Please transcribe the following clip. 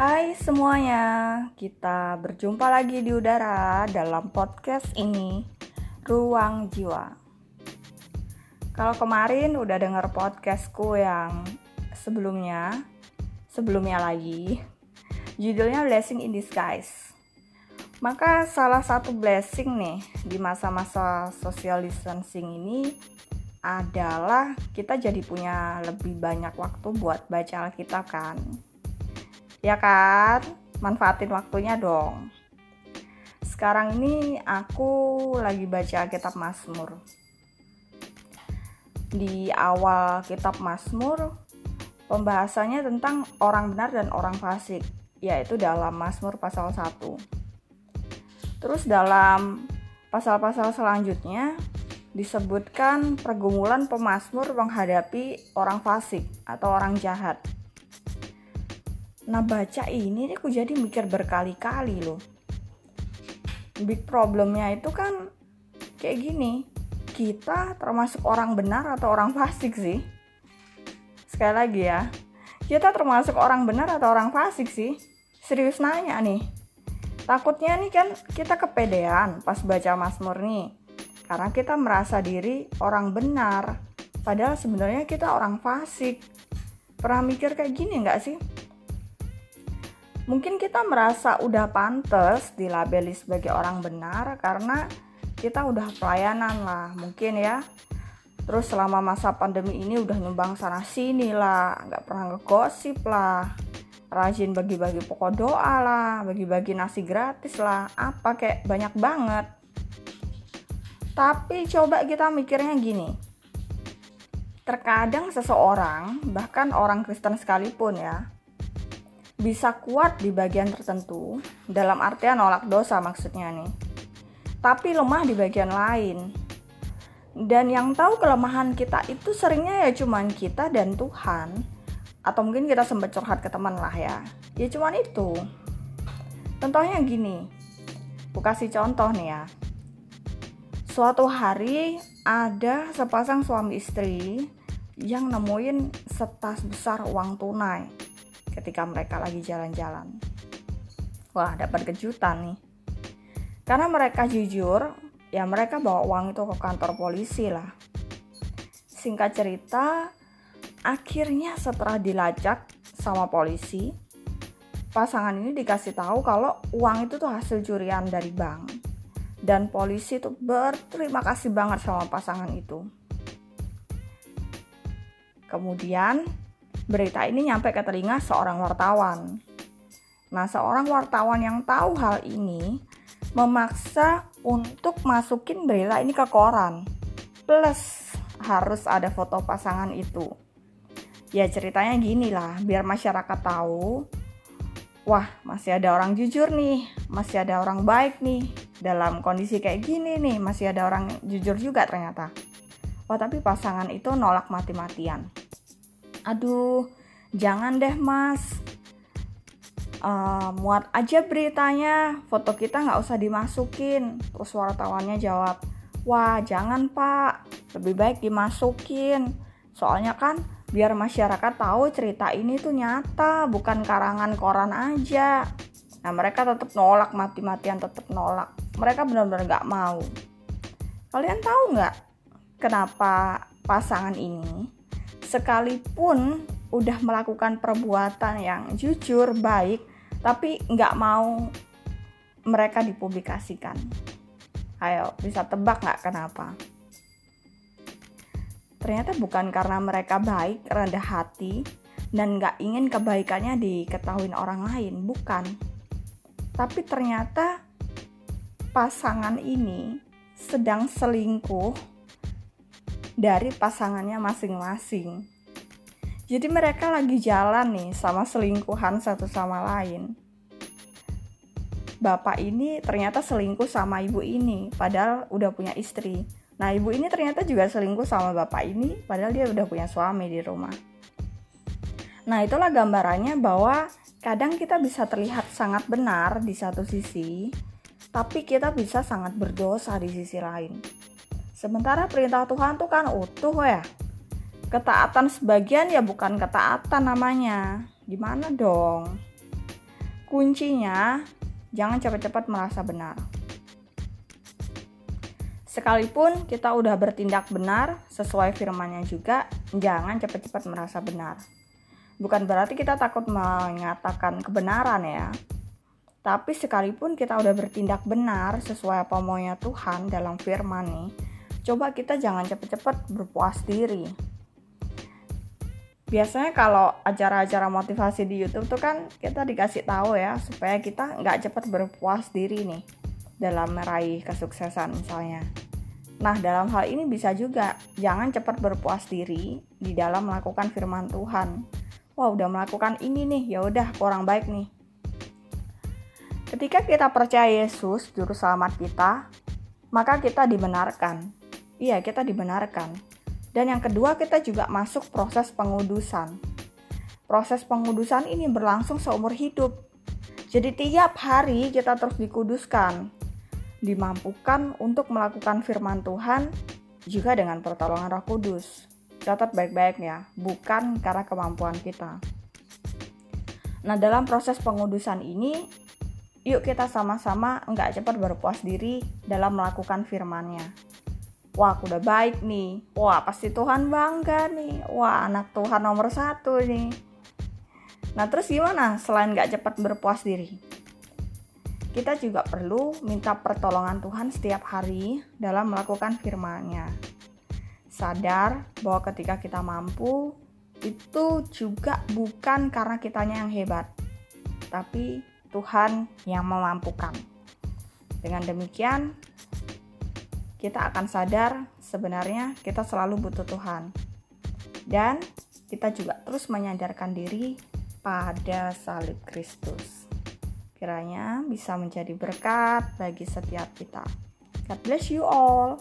Hai semuanya, kita berjumpa lagi di udara dalam podcast ini, Ruang Jiwa. Kalau kemarin udah denger podcastku yang sebelumnya, sebelumnya lagi, judulnya Blessing in Disguise. Maka salah satu blessing nih di masa-masa social distancing ini adalah kita jadi punya lebih banyak waktu buat baca Alkitab kan ya kan? Manfaatin waktunya dong. Sekarang ini aku lagi baca kitab Mazmur. Di awal kitab Mazmur pembahasannya tentang orang benar dan orang fasik yaitu dalam Mazmur pasal 1 terus dalam pasal-pasal selanjutnya disebutkan pergumulan pemazmur menghadapi orang fasik atau orang jahat Nah baca ini aku jadi mikir berkali-kali loh. Big problemnya itu kan kayak gini. Kita termasuk orang benar atau orang fasik sih? Sekali lagi ya. Kita termasuk orang benar atau orang fasik sih? Serius nanya nih. Takutnya nih kan kita kepedean pas baca Mazmur nih. Karena kita merasa diri orang benar. Padahal sebenarnya kita orang fasik. Pernah mikir kayak gini nggak sih? Mungkin kita merasa udah pantas dilabeli sebagai orang benar karena kita udah pelayanan lah mungkin ya. Terus selama masa pandemi ini udah nyumbang sana sini lah nggak pernah ngegosip lah. Rajin bagi-bagi pokok doa lah bagi-bagi nasi gratis lah apa kayak banyak banget. Tapi coba kita mikirnya gini terkadang seseorang bahkan orang Kristen sekalipun ya bisa kuat di bagian tertentu, dalam artian nolak dosa maksudnya nih. Tapi lemah di bagian lain. Dan yang tahu kelemahan kita itu seringnya ya cuman kita dan Tuhan. Atau mungkin kita sempat curhat ke teman lah ya. Ya cuman itu. Contohnya gini. Aku kasih contoh nih ya. Suatu hari ada sepasang suami istri yang nemuin setas besar uang tunai ketika mereka lagi jalan-jalan. Wah, dapat kejutan nih. Karena mereka jujur, ya mereka bawa uang itu ke kantor polisi lah. Singkat cerita, akhirnya setelah dilacak sama polisi, pasangan ini dikasih tahu kalau uang itu tuh hasil curian dari bank. Dan polisi tuh berterima kasih banget sama pasangan itu. Kemudian berita ini nyampe ke telinga seorang wartawan. Nah, seorang wartawan yang tahu hal ini memaksa untuk masukin berita ini ke koran. Plus harus ada foto pasangan itu. Ya ceritanya gini lah, biar masyarakat tahu. Wah, masih ada orang jujur nih, masih ada orang baik nih. Dalam kondisi kayak gini nih, masih ada orang jujur juga ternyata. Wah, tapi pasangan itu nolak mati-matian aduh jangan deh mas. Uh, muat aja beritanya. Foto kita nggak usah dimasukin. Terus wartawannya jawab wah jangan pak. Lebih baik dimasukin. Soalnya kan biar masyarakat tahu cerita ini tuh nyata bukan karangan koran aja. Nah mereka tetap nolak mati-matian tetap nolak. Mereka benar-benar nggak mau. Kalian tahu nggak kenapa pasangan ini sekalipun udah melakukan perbuatan yang jujur baik tapi nggak mau mereka dipublikasikan. Ayo bisa tebak nggak kenapa? Ternyata bukan karena mereka baik rendah hati dan nggak ingin kebaikannya diketahui orang lain bukan. Tapi ternyata pasangan ini sedang selingkuh dari pasangannya masing-masing. Jadi mereka lagi jalan nih sama selingkuhan satu sama lain. Bapak ini ternyata selingkuh sama ibu ini, padahal udah punya istri. Nah, ibu ini ternyata juga selingkuh sama bapak ini, padahal dia udah punya suami di rumah. Nah, itulah gambarannya bahwa kadang kita bisa terlihat sangat benar di satu sisi, tapi kita bisa sangat berdosa di sisi lain. Sementara perintah Tuhan tuh kan utuh ya. Ketaatan sebagian ya bukan ketaatan namanya. Gimana dong? Kuncinya, jangan cepat-cepat merasa benar. Sekalipun kita udah bertindak benar sesuai firmannya juga, jangan cepat-cepat merasa benar. Bukan berarti kita takut mengatakan kebenaran ya. Tapi sekalipun kita udah bertindak benar sesuai apa maunya Tuhan dalam firman nih, coba kita jangan cepat-cepat berpuas diri biasanya kalau acara-acara motivasi di YouTube tuh kan kita dikasih tahu ya supaya kita nggak cepat berpuas diri nih dalam meraih kesuksesan misalnya. Nah dalam hal ini bisa juga jangan cepat berpuas diri di dalam melakukan firman Tuhan. Wah udah melakukan ini nih ya udah kurang baik nih. Ketika kita percaya Yesus juru selamat kita, maka kita dibenarkan. Iya kita dibenarkan dan yang kedua, kita juga masuk proses pengudusan. Proses pengudusan ini berlangsung seumur hidup. Jadi tiap hari kita terus dikuduskan, dimampukan untuk melakukan firman Tuhan juga dengan pertolongan Roh Kudus. Catat baik-baik ya, bukan karena kemampuan kita. Nah, dalam proses pengudusan ini, yuk kita sama-sama nggak cepat berpuas diri dalam melakukan firman-Nya wah aku udah baik nih wah pasti Tuhan bangga nih wah anak Tuhan nomor satu nih nah terus gimana selain gak cepat berpuas diri kita juga perlu minta pertolongan Tuhan setiap hari dalam melakukan firman-Nya. Sadar bahwa ketika kita mampu, itu juga bukan karena kitanya yang hebat, tapi Tuhan yang memampukan. Dengan demikian, kita akan sadar sebenarnya kita selalu butuh Tuhan. Dan kita juga terus menyadarkan diri pada salib Kristus. Kiranya bisa menjadi berkat bagi setiap kita. God bless you all.